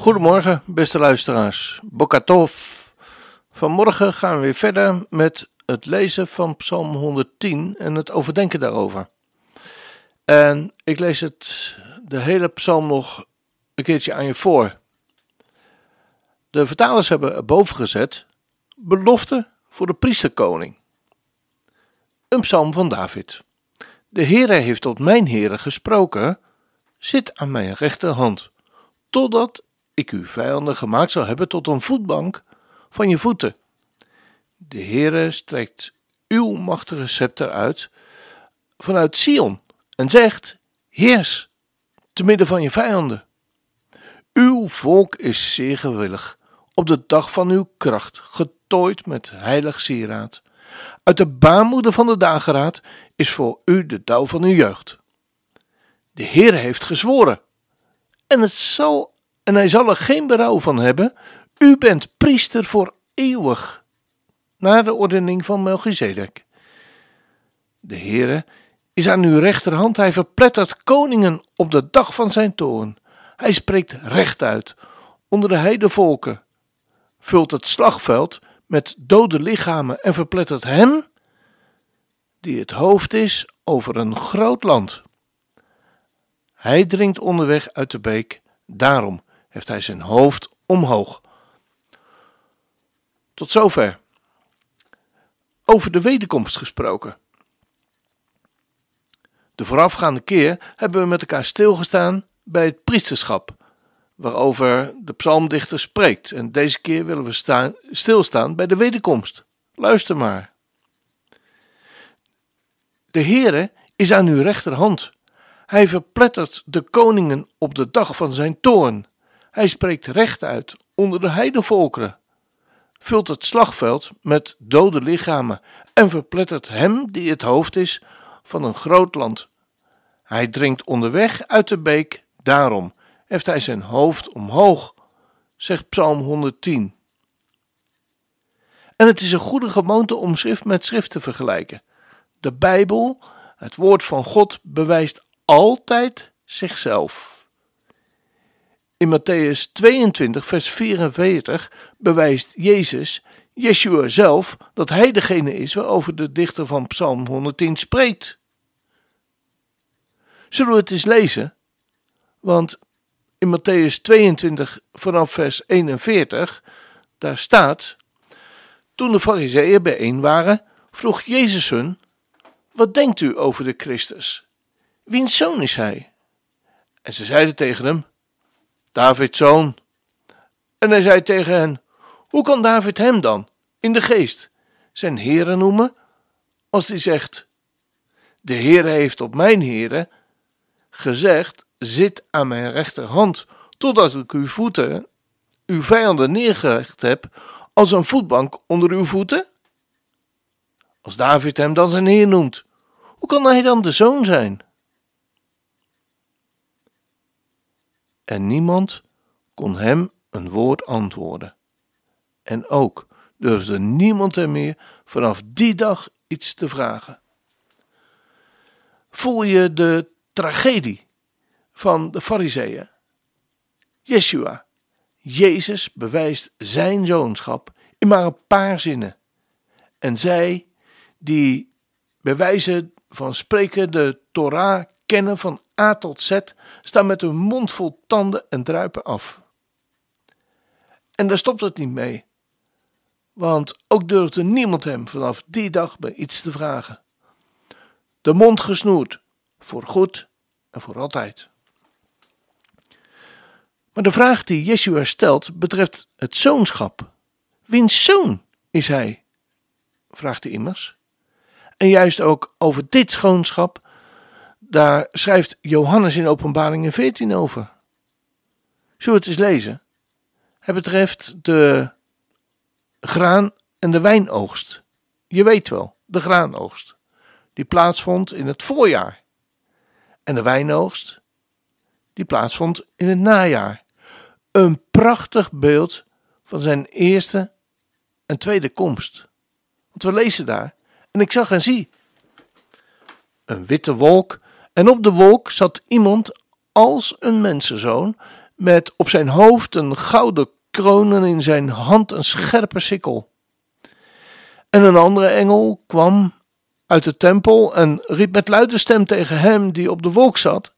Goedemorgen, beste luisteraars. Bokatov. Vanmorgen gaan we weer verder met het lezen van Psalm 110 en het overdenken daarover. En ik lees het, de hele psalm nog een keertje aan je voor. De vertalers hebben erboven gezet: belofte voor de priesterkoning. Een psalm van David. De Heere heeft tot mijn Heere gesproken: zit aan mijn rechterhand, totdat ik uw vijanden gemaakt zal hebben tot een voetbank van je voeten. De Heere strekt uw machtige scepter uit vanuit Sion en zegt: Heers, te midden van je vijanden. Uw volk is zeer gewillig, op de dag van uw kracht, getooid met heilig sieraad. Uit de baarmoeder van de dageraad is voor u de dauw van uw jeugd. De Heer heeft gezworen, en, het zal, en hij zal er geen berouw van hebben. U bent priester voor eeuwig, naar de ordening van Melchizedek. De Heere is aan uw rechterhand, hij verplettert koningen op de dag van zijn toorn. Hij spreekt recht uit onder de heidevolken, vult het slagveld met dode lichamen en verplettert hem die het hoofd is over een groot land. Hij dringt onderweg uit de beek, daarom heeft hij zijn hoofd omhoog. Tot zover. Over de wederkomst gesproken. De voorafgaande keer hebben we met elkaar stilgestaan bij het priesterschap, waarover de psalmdichter spreekt. En deze keer willen we staan, stilstaan bij de wederkomst. Luister maar. De Heere is aan uw rechterhand. Hij verplettert de koningen op de dag van zijn toorn. Hij spreekt recht uit onder de heidevolkeren, vult het slagveld met dode lichamen en verplettert hem die het hoofd is van een groot land. Hij drinkt onderweg uit de beek, daarom heeft hij zijn hoofd omhoog, zegt Psalm 110. En het is een goede gewoonte om schrift met schrift te vergelijken. De Bijbel, het woord van God, bewijst altijd zichzelf. In Matthäus 22, vers 44 bewijst Jezus, Yeshua zelf, dat hij degene is waarover de dichter van Psalm 110 spreekt. Zullen we het eens lezen? Want in Matthäus 22 vanaf vers 41, daar staat: Toen de Fariseeën bijeen waren, vroeg Jezus hun: Wat denkt u over de Christus? Wiens zoon is hij? En ze zeiden tegen hem: Davids zoon. En hij zei tegen hen: Hoe kan David hem dan, in de geest, zijn Heere noemen, als hij zegt: De Heere heeft op mijn Heere gezegd: Zit aan mijn rechterhand, totdat ik uw voeten, uw vijanden neergelegd heb, als een voetbank onder uw voeten? Als David hem dan zijn Heer noemt, hoe kan hij dan de zoon zijn? En niemand kon hem een woord antwoorden. En ook durfde niemand hem meer vanaf die dag iets te vragen. Voel je de tragedie van de Fariseeën? Yeshua, Jezus bewijst zijn zoonschap in maar een paar zinnen. En zij die bij wijze van spreken de Torah kennen van A tot Z, staan met hun mond vol tanden en druipen af. En daar stopt het niet mee, want ook durfde niemand hem vanaf die dag bij iets te vragen. De mond gesnoerd, voor goed en voor altijd. Maar de vraag die Yeshua stelt betreft het zoonschap. Wiens zoon is hij? vraagt hij immers. En juist ook over dit zoonschap daar schrijft Johannes in Openbaringen 14 over. Zullen we het eens lezen? Het betreft de graan- en de wijnoogst. Je weet wel, de graanoogst. Die plaatsvond in het voorjaar. En de wijnoogst, die plaatsvond in het najaar. Een prachtig beeld van zijn eerste en tweede komst. Want we lezen daar. En ik zag en zie. Een witte wolk. En op de wolk zat iemand als een mensenzoon. Met op zijn hoofd een gouden kroon en in zijn hand een scherpe sikkel. En een andere engel kwam uit de tempel en riep met luide stem tegen hem die op de wolk zat: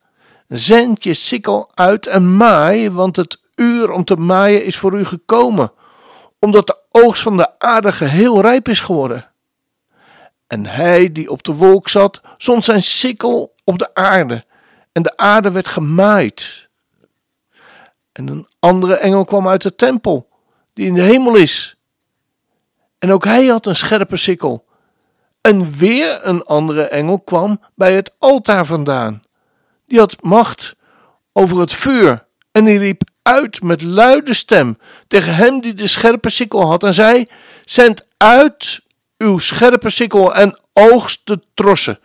Zend je sikkel uit en maai, want het uur om te maaien is voor u gekomen, omdat de oogst van de aarde geheel rijp is geworden. En hij die op de wolk zat, zond zijn sikkel op de aarde, en de aarde werd gemaaid. En een andere engel kwam uit de tempel, die in de hemel is. En ook hij had een scherpe sikkel. En weer een andere engel kwam bij het altaar vandaan. Die had macht over het vuur. En die riep uit met luide stem tegen hem die de scherpe sikkel had en zei: Zend uit uw scherpe sikkel en oogst de trossen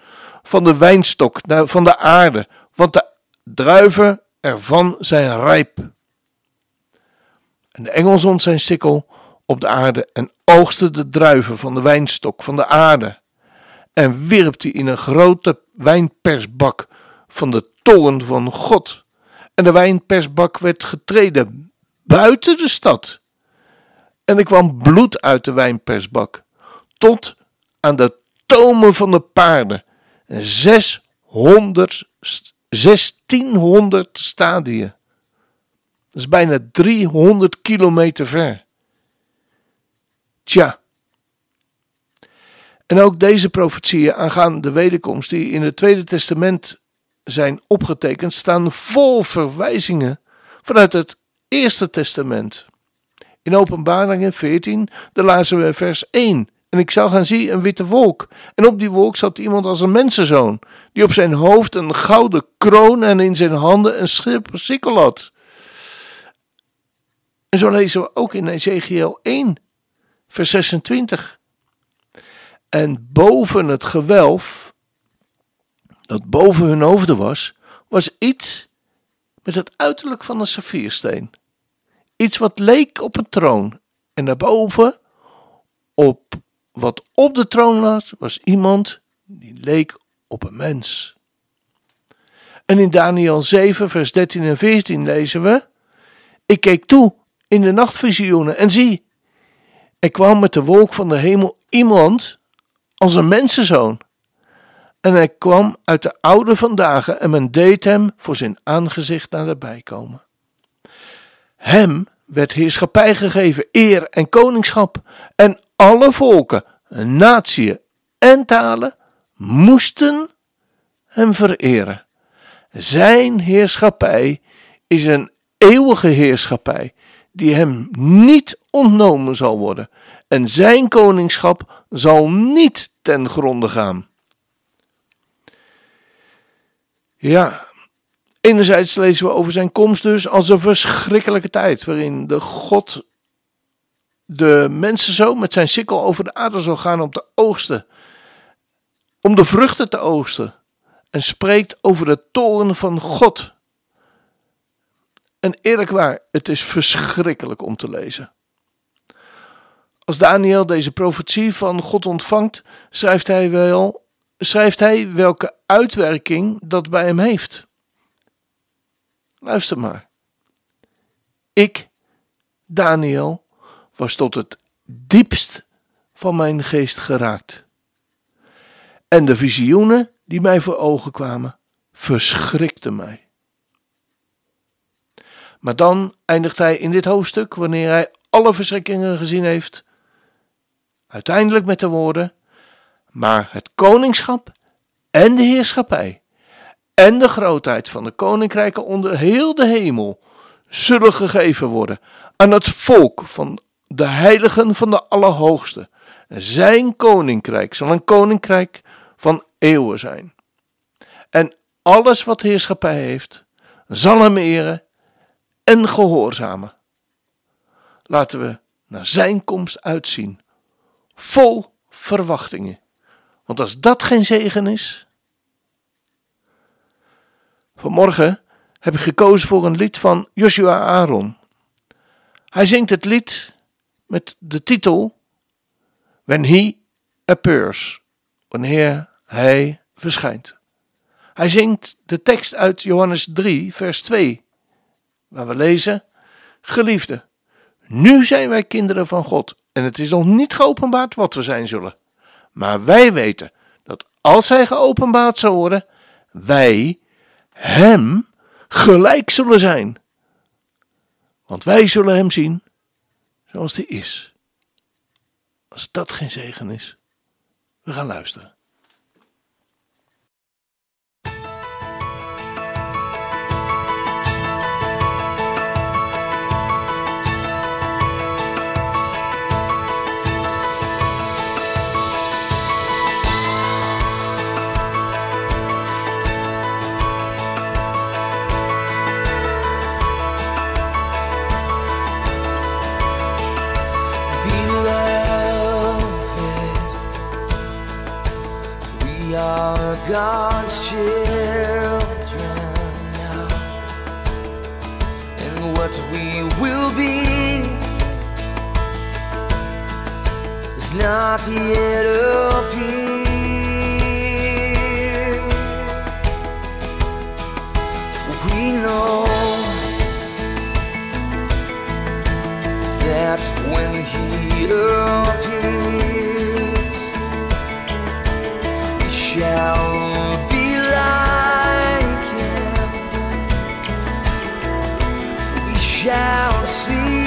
van de wijnstok van de aarde, want de druiven ervan zijn rijp. En de engel zond zijn sikkel op de aarde en oogste de druiven van de wijnstok van de aarde en wierp die in een grote wijnpersbak van de toren van God. En de wijnpersbak werd getreden buiten de stad. En er kwam bloed uit de wijnpersbak, tot aan de tomen van de paarden. En 600, 1600 stadien. Dat is bijna 300 kilometer ver. Tja. En ook deze profetieën aangaande de wederkomst, die in het Tweede Testament zijn opgetekend, staan vol verwijzingen vanuit het Eerste Testament. In Openbaringen 14, daar lazen we vers 1. En ik zag en zie een witte wolk. En op die wolk zat iemand als een mensenzoon, die op zijn hoofd een gouden kroon en in zijn handen een schip sikkel had. En zo lezen we ook in Ezekiel 1, vers 26. En boven het gewelf, dat boven hun hoofden was, was iets met het uiterlijk van een saffiersteen. Iets wat leek op een troon. En daarboven, op wat op de troon was, was iemand die leek op een mens. En in Daniel 7, vers 13 en 14 lezen we: Ik keek toe in de nachtvisioenen en zie, er kwam met de wolk van de hemel iemand als een mensenzoon. En hij kwam uit de oude vandaag en men deed hem voor zijn aangezicht de komen. Hem werd heerschappij gegeven, eer en koningschap. En alle volken, natieën en talen moesten hem vereren. Zijn heerschappij is een eeuwige heerschappij die hem niet ontnomen zal worden. En zijn koningschap zal niet ten gronde gaan. Ja, enerzijds lezen we over zijn komst dus als een verschrikkelijke tijd, waarin de God de mensen zo met zijn sikkel over de aarde zal gaan om te oogsten, om de vruchten te oogsten, en spreekt over de toren van God. En eerlijk waar, het is verschrikkelijk om te lezen. Als Daniel deze profetie van God ontvangt, schrijft hij wel, schrijft hij welke uitwerking dat bij hem heeft. Luister maar. Ik, Daniel, was tot het diepst van mijn geest geraakt. En de visioenen die mij voor ogen kwamen, verschrikten mij. Maar dan eindigt hij in dit hoofdstuk, wanneer hij alle verschrikkingen gezien heeft, uiteindelijk met de woorden: Maar het koningschap en de heerschappij en de grootheid van de koninkrijken onder heel de hemel zullen gegeven worden aan het volk van de heiligen van de Allerhoogste. Zijn koninkrijk zal een koninkrijk van eeuwen zijn. En alles wat heerschappij heeft, zal hem eren en gehoorzamen. Laten we naar zijn komst uitzien, vol verwachtingen. Want als dat geen zegen is. Vanmorgen heb ik gekozen voor een lied van Joshua Aaron. Hij zingt het lied met de titel When He Appears, wanneer Hij verschijnt. Hij zingt de tekst uit Johannes 3, vers 2, waar we lezen: Geliefde, nu zijn wij kinderen van God en het is nog niet geopenbaard wat we zijn zullen. Maar wij weten dat als Hij geopenbaard zal worden, wij Hem gelijk zullen zijn. Want wij zullen Hem zien zoals Hij is. Als dat geen zegen is, we gaan luisteren. We will be is not yet appeared. We know that when He appears, shall see